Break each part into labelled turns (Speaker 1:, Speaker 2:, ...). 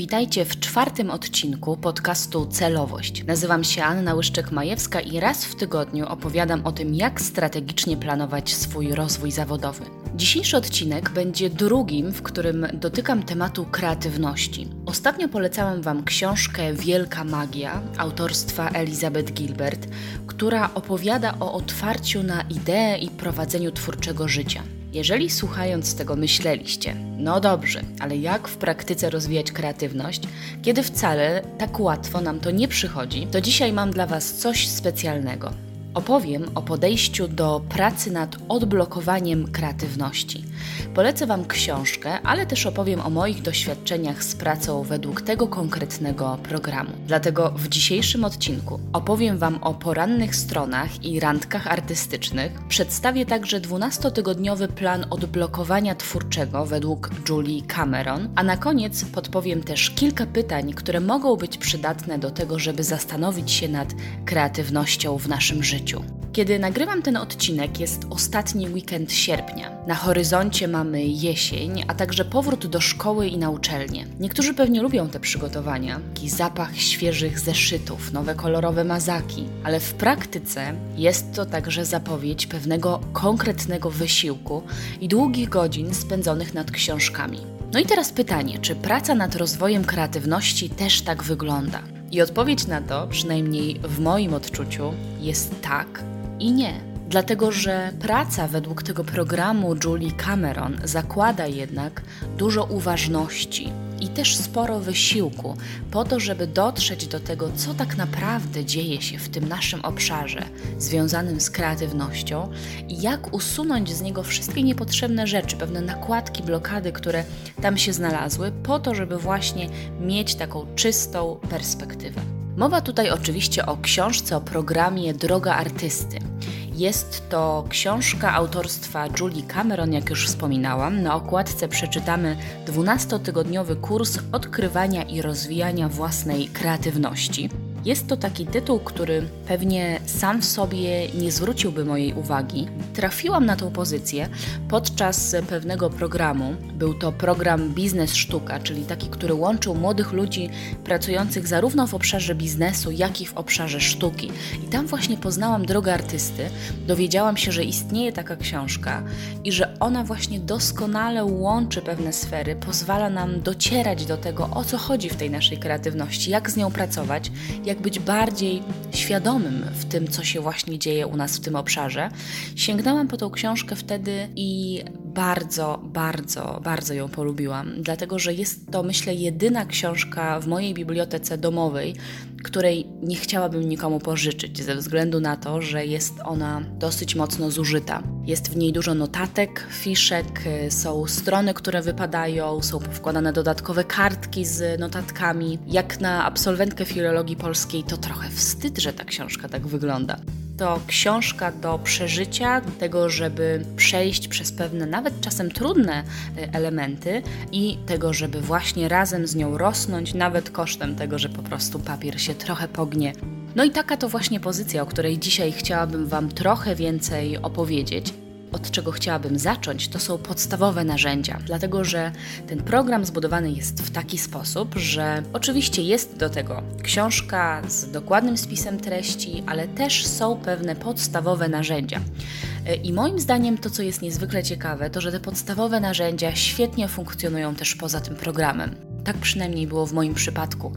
Speaker 1: Witajcie w czwartym odcinku podcastu Celowość. Nazywam się Anna Łyszczek-Majewska i raz w tygodniu opowiadam o tym, jak strategicznie planować swój rozwój zawodowy. Dzisiejszy odcinek będzie drugim, w którym dotykam tematu kreatywności. Ostatnio polecałam Wam książkę Wielka Magia autorstwa Elizabeth Gilbert, która opowiada o otwarciu na ideę i prowadzeniu twórczego życia. Jeżeli słuchając tego myśleliście, no dobrze, ale jak w praktyce rozwijać kreatywność, kiedy wcale tak łatwo nam to nie przychodzi, to dzisiaj mam dla Was coś specjalnego. Opowiem o podejściu do pracy nad odblokowaniem kreatywności. Polecę Wam książkę, ale też opowiem o moich doświadczeniach z pracą według tego konkretnego programu. Dlatego w dzisiejszym odcinku opowiem Wam o porannych stronach i randkach artystycznych. Przedstawię także 12-tygodniowy plan odblokowania twórczego według Julie Cameron, a na koniec podpowiem też kilka pytań, które mogą być przydatne do tego, żeby zastanowić się nad kreatywnością w naszym życiu. Kiedy nagrywam ten odcinek, jest ostatni weekend sierpnia. Na horyzoncie mamy jesień, a także powrót do szkoły i na uczelnię. Niektórzy pewnie lubią te przygotowania, taki zapach świeżych zeszytów, nowe kolorowe mazaki, ale w praktyce jest to także zapowiedź pewnego konkretnego wysiłku i długich godzin spędzonych nad książkami. No i teraz pytanie, czy praca nad rozwojem kreatywności też tak wygląda? I odpowiedź na to, przynajmniej w moim odczuciu, jest tak i nie. Dlatego, że praca według tego programu Julie Cameron zakłada jednak dużo uważności i też sporo wysiłku po to, żeby dotrzeć do tego, co tak naprawdę dzieje się w tym naszym obszarze związanym z kreatywnością i jak usunąć z niego wszystkie niepotrzebne rzeczy, pewne nakładki, blokady, które tam się znalazły, po to, żeby właśnie mieć taką czystą perspektywę. Mowa tutaj oczywiście o książce, o programie Droga Artysty. Jest to książka autorstwa Julie Cameron, jak już wspominałam. Na okładce przeczytamy 12-tygodniowy kurs odkrywania i rozwijania własnej kreatywności. Jest to taki tytuł, który pewnie sam w sobie nie zwróciłby mojej uwagi. Trafiłam na tą pozycję podczas pewnego programu. Był to program Biznes Sztuka, czyli taki, który łączył młodych ludzi pracujących zarówno w obszarze biznesu, jak i w obszarze sztuki. I tam właśnie poznałam drogę artysty. Dowiedziałam się, że istnieje taka książka i że ona właśnie doskonale łączy pewne sfery, pozwala nam docierać do tego, o co chodzi w tej naszej kreatywności, jak z nią pracować jak być bardziej świadomym w tym, co się właśnie dzieje u nas w tym obszarze. Sięgnęłam po tą książkę wtedy i bardzo, bardzo, bardzo ją polubiłam, dlatego że jest to, myślę, jedyna książka w mojej bibliotece domowej, której nie chciałabym nikomu pożyczyć, ze względu na to, że jest ona dosyć mocno zużyta. Jest w niej dużo notatek, fiszek, są strony, które wypadają, są wkładane dodatkowe kartki z notatkami. Jak na absolwentkę filologii polskiej, to trochę wstyd, że ta książka tak wygląda to książka do przeżycia, tego, żeby przejść przez pewne, nawet czasem trudne y, elementy i tego, żeby właśnie razem z nią rosnąć, nawet kosztem tego, że po prostu papier się trochę pognie. No i taka to właśnie pozycja, o której dzisiaj chciałabym Wam trochę więcej opowiedzieć od czego chciałabym zacząć, to są podstawowe narzędzia, dlatego że ten program zbudowany jest w taki sposób, że oczywiście jest do tego książka z dokładnym spisem treści, ale też są pewne podstawowe narzędzia. I moim zdaniem to, co jest niezwykle ciekawe, to że te podstawowe narzędzia świetnie funkcjonują też poza tym programem. Tak przynajmniej było w moim przypadku,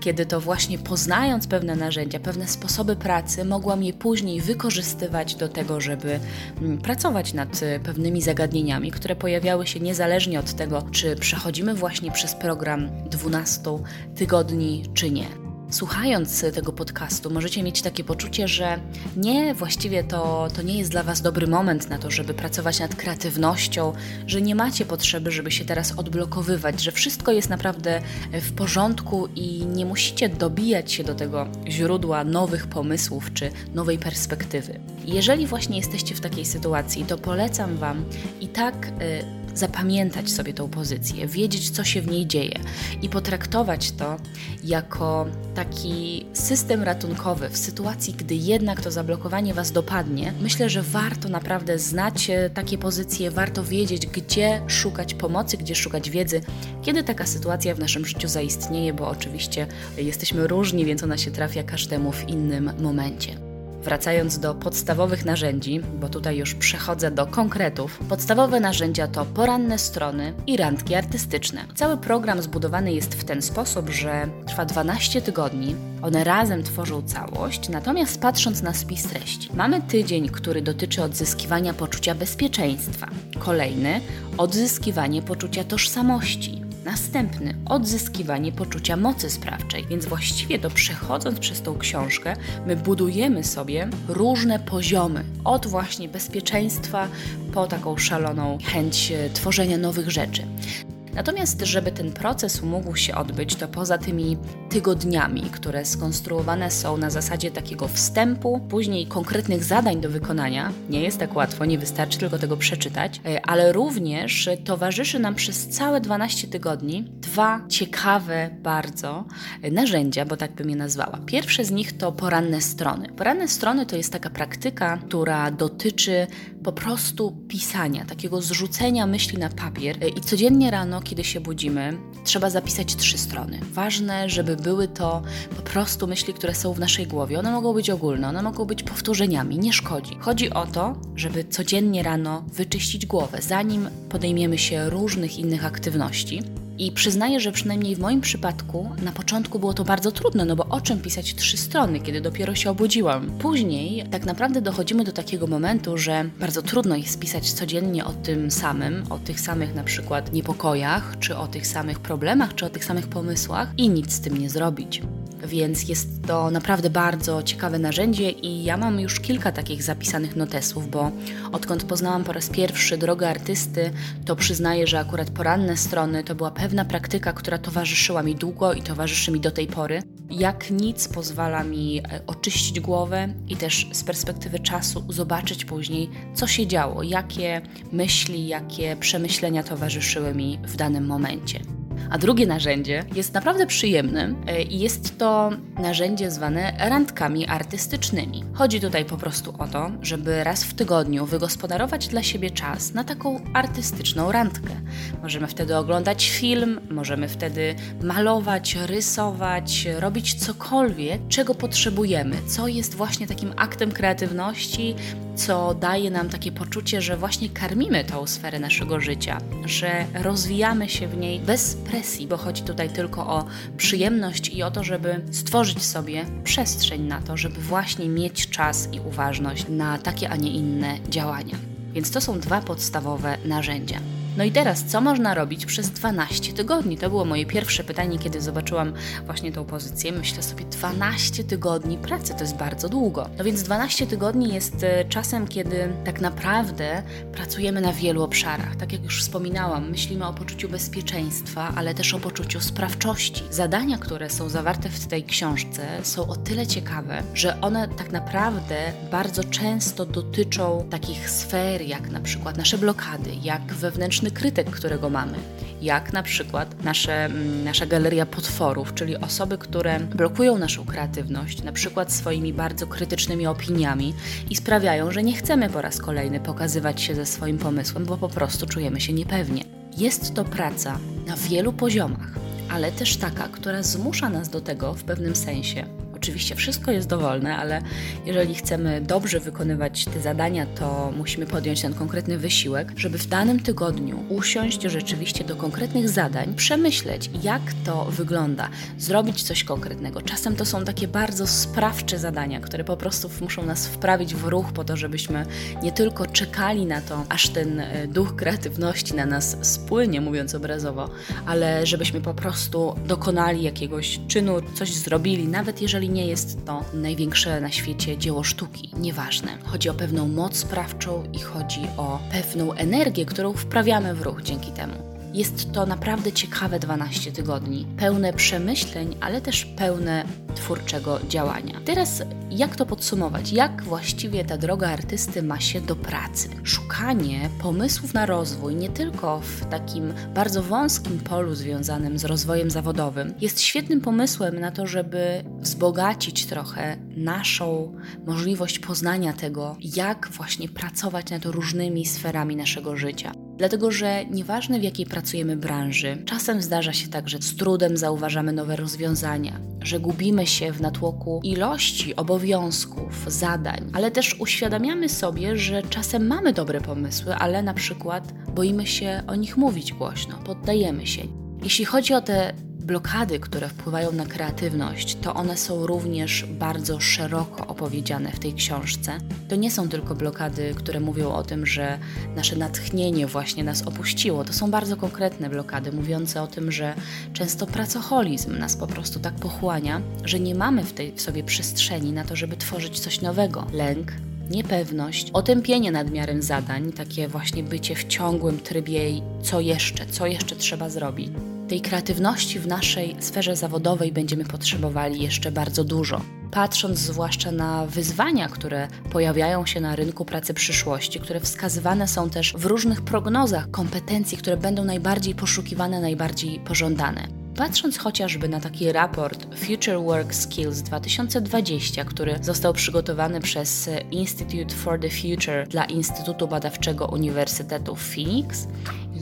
Speaker 1: kiedy to właśnie poznając pewne narzędzia, pewne sposoby pracy, mogłam je później wykorzystywać do tego, żeby mm, pracować nad y, pewnymi zagadnieniami, które pojawiały się niezależnie od tego, czy przechodzimy właśnie przez program 12 tygodni, czy nie. Słuchając tego podcastu, możecie mieć takie poczucie, że nie, właściwie to, to nie jest dla Was dobry moment na to, żeby pracować nad kreatywnością, że nie macie potrzeby, żeby się teraz odblokowywać, że wszystko jest naprawdę w porządku i nie musicie dobijać się do tego źródła nowych pomysłów czy nowej perspektywy. Jeżeli właśnie jesteście w takiej sytuacji, to polecam Wam i tak. Yy, zapamiętać sobie tą pozycję, wiedzieć, co się w niej dzieje i potraktować to jako taki system ratunkowy w sytuacji, gdy jednak to zablokowanie Was dopadnie, myślę, że warto naprawdę znać takie pozycje, warto wiedzieć, gdzie szukać pomocy, gdzie szukać wiedzy, kiedy taka sytuacja w naszym życiu zaistnieje, bo oczywiście jesteśmy różni, więc ona się trafia każdemu w innym momencie. Wracając do podstawowych narzędzi, bo tutaj już przechodzę do konkretów, podstawowe narzędzia to poranne strony i randki artystyczne. Cały program zbudowany jest w ten sposób, że trwa 12 tygodni, one razem tworzą całość, natomiast patrząc na spis treści, mamy tydzień, który dotyczy odzyskiwania poczucia bezpieczeństwa, kolejny odzyskiwanie poczucia tożsamości, Następny odzyskiwanie poczucia mocy sprawczej. Więc właściwie to przechodząc przez tą książkę, my budujemy sobie różne poziomy. Od właśnie bezpieczeństwa po taką szaloną chęć e, tworzenia nowych rzeczy. Natomiast, żeby ten proces mógł się odbyć, to poza tymi tygodniami, które skonstruowane są na zasadzie takiego wstępu, później konkretnych zadań do wykonania, nie jest tak łatwo, nie wystarczy tylko tego przeczytać, e, ale również towarzyszy nam przez całe 12 tygodni dwa ciekawe bardzo narzędzia, bo tak bym je nazwała. Pierwsze z nich to poranne strony. Poranne strony to jest taka praktyka, która dotyczy po prostu pisania, takiego zrzucenia myśli na papier e, i codziennie rano, kiedy się budzimy, trzeba zapisać trzy strony. Ważne, żeby były to po prostu myśli, które są w naszej głowie. One mogą być ogólne, one mogą być powtórzeniami, nie szkodzi. Chodzi o to, żeby codziennie rano wyczyścić głowę, zanim podejmiemy się różnych innych aktywności. I przyznaję, że przynajmniej w moim przypadku na początku było to bardzo trudne, no bo o czym pisać trzy strony, kiedy dopiero się obudziłam. Później tak naprawdę dochodzimy do takiego momentu, że bardzo trudno jest pisać codziennie o tym samym, o tych samych na przykład niepokojach, czy o tych samych problemach, czy o tych samych pomysłach i nic z tym nie zrobić więc jest to naprawdę bardzo ciekawe narzędzie i ja mam już kilka takich zapisanych notesów, bo odkąd poznałam po raz pierwszy drogę artysty, to przyznaję, że akurat poranne strony to była pewna praktyka, która towarzyszyła mi długo i towarzyszy mi do tej pory. Jak nic pozwala mi e, oczyścić głowę i też z perspektywy czasu zobaczyć później, co się działo, jakie myśli, jakie przemyślenia towarzyszyły mi w danym momencie. A drugie narzędzie jest naprawdę przyjemne e, i jest to narzędzie zwane randkami artystycznymi. Chodzi tutaj po prostu o to, żeby raz w tygodniu wygospodarować dla siebie czas na taką artystyczną randkę. Możemy wtedy oglądać film, możemy wtedy malować, rysować, robić cokolwiek, czego potrzebujemy, co jest właśnie takim aktem kreatywności, co daje nam takie poczucie, że właśnie karmimy tą sferę naszego życia, że rozwijamy się w niej bez bo chodzi tutaj tylko o przyjemność i o to, żeby stworzyć sobie przestrzeń na to, żeby właśnie mieć czas i uważność na takie, a nie inne działania. Więc to są dwa podstawowe narzędzia. No i teraz, co można robić przez 12 tygodni? To było moje pierwsze pytanie, kiedy zobaczyłam właśnie tą pozycję. Myślę sobie, 12 tygodni pracy to jest bardzo długo. No więc 12 tygodni jest e, czasem, kiedy tak naprawdę pracujemy na wielu obszarach. Tak jak już wspominałam, myślimy o poczuciu bezpieczeństwa, ale też o poczuciu sprawczości. Zadania, które są zawarte w tej książce, są o tyle ciekawe, że one tak naprawdę bardzo często dotyczą takich sfer, jak na przykład nasze blokady, jak wewnętrzne krytyk, którego mamy, jak na przykład nasze, mm, nasza galeria potworów, czyli osoby, które blokują naszą kreatywność, na przykład swoimi bardzo krytycznymi opiniami i sprawiają, że nie chcemy po raz kolejny pokazywać się ze swoim pomysłem, bo po prostu czujemy się niepewnie. Jest to praca na wielu poziomach, ale też taka, która zmusza nas do tego w pewnym sensie, Oczywiście wszystko jest dowolne, ale jeżeli chcemy dobrze wykonywać te zadania, to musimy podjąć ten konkretny wysiłek, żeby w danym tygodniu usiąść rzeczywiście do konkretnych zadań, przemyśleć, jak to wygląda, zrobić coś konkretnego. Czasem to są takie bardzo sprawcze zadania, które po prostu muszą nas wprawić w ruch po to, żebyśmy nie tylko czekali na to, aż ten e, duch kreatywności na nas spłynie, mówiąc obrazowo, ale żebyśmy po prostu dokonali jakiegoś czynu, coś zrobili, nawet jeżeli nie jest to największe na świecie dzieło sztuki, nieważne. Chodzi o pewną moc sprawczą i chodzi o pewną energię, którą wprawiamy w ruch dzięki temu. Jest to naprawdę ciekawe 12 tygodni, pełne przemyśleń, ale też pełne twórczego działania. Teraz jak to podsumować? Jak właściwie ta droga artysty ma się do pracy? Szukanie pomysłów na rozwój nie tylko w takim bardzo wąskim polu związanym z rozwojem zawodowym jest świetnym pomysłem na to, żeby wzbogacić trochę naszą możliwość poznania tego, jak właśnie pracować nad różnymi sferami naszego życia. Dlatego, że nieważne w jakiej pracujemy branży, czasem zdarza się tak, że z trudem zauważamy nowe rozwiązania, że gubimy się w natłoku ilości obowiązków, zadań, ale też uświadamiamy sobie, że czasem mamy dobre pomysły, ale na przykład boimy się o nich mówić głośno, poddajemy się. Jeśli chodzi o te blokady, które wpływają na kreatywność, to one są również bardzo szeroko opowiedziane w tej książce. To nie są tylko blokady, które mówią o tym, że nasze natchnienie właśnie nas opuściło. To są bardzo konkretne blokady, mówiące o tym, że często pracoholizm nas po prostu tak pochłania, że nie mamy w tej sobie przestrzeni na to, żeby tworzyć coś nowego. Lęk, niepewność, otępienie nadmiarem zadań, takie właśnie bycie w ciągłym trybie, co jeszcze, co jeszcze trzeba zrobić. Tej kreatywności w naszej sferze zawodowej będziemy potrzebowali jeszcze bardzo dużo. Patrząc zwłaszcza na wyzwania, które pojawiają się na rynku pracy przyszłości, które wskazywane są też w różnych prognozach kompetencji, które będą najbardziej poszukiwane, najbardziej pożądane. Patrząc chociażby na taki raport Future Work Skills 2020, który został przygotowany przez Institute for the Future dla Instytutu Badawczego Uniwersytetu Phoenix,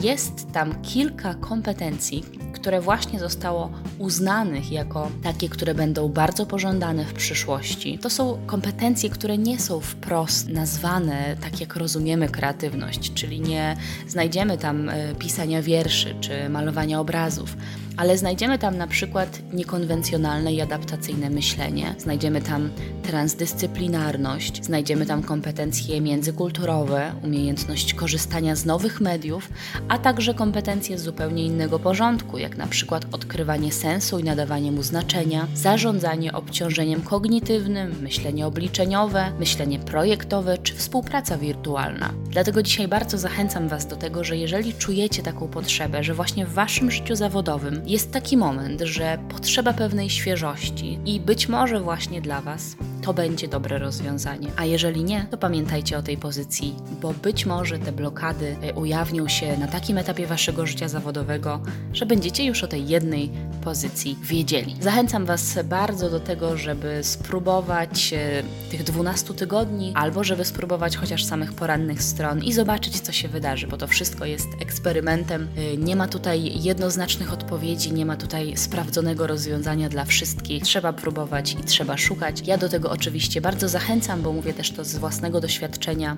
Speaker 1: jest tam kilka kompetencji, które właśnie zostało uznanych jako takie, które będą bardzo pożądane w przyszłości. To są kompetencje, które nie są wprost nazwane tak, jak rozumiemy kreatywność, czyli nie znajdziemy tam e, pisania wierszy czy malowania obrazów ale znajdziemy tam na przykład niekonwencjonalne i adaptacyjne myślenie, znajdziemy tam transdyscyplinarność, znajdziemy tam kompetencje międzykulturowe, umiejętność korzystania z nowych mediów, a także kompetencje z zupełnie innego porządku, jak na przykład odkrywanie sensu i nadawanie mu znaczenia, zarządzanie obciążeniem kognitywnym, myślenie obliczeniowe, myślenie projektowe czy współpraca wirtualna. Dlatego dzisiaj bardzo zachęcam Was do tego, że jeżeli czujecie taką potrzebę, że właśnie w Waszym życiu zawodowym jest taki moment, że potrzeba pewnej świeżości i być może właśnie dla Was to będzie dobre rozwiązanie. A jeżeli nie, to pamiętajcie o tej pozycji, bo być może te blokady e, ujawnią się na takim etapie Waszego życia zawodowego, że będziecie już o tej jednej pozycji wiedzieli. Zachęcam Was bardzo do tego, żeby spróbować e, tych 12 tygodni, albo żeby spróbować chociaż samych porannych stron i zobaczyć, co się wydarzy, bo to wszystko jest eksperymentem. E, nie ma tutaj jednoznacznych odpowiedzi, nie ma tutaj sprawdzonego rozwiązania dla wszystkich. Trzeba próbować i trzeba szukać. Ja do tego oczywiście bardzo zachęcam, bo mówię też to z własnego doświadczenia.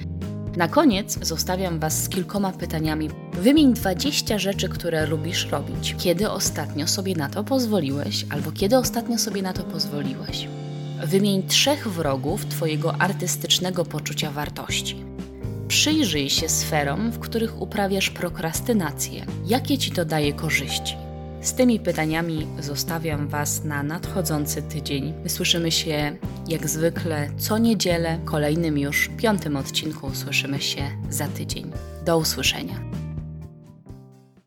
Speaker 1: Na koniec zostawiam Was z kilkoma pytaniami. Wymień 20 rzeczy, które lubisz robić. Kiedy ostatnio sobie na to pozwoliłeś, albo kiedy ostatnio sobie na to pozwoliłeś? Wymień trzech wrogów Twojego artystycznego poczucia wartości. Przyjrzyj się sferom, w których uprawiasz prokrastynację. Jakie ci to daje korzyści? Z tymi pytaniami zostawiam Was na nadchodzący tydzień. Wysłyszymy się jak zwykle co niedzielę, kolejnym już piątym odcinku. Słyszymy się za tydzień. Do usłyszenia.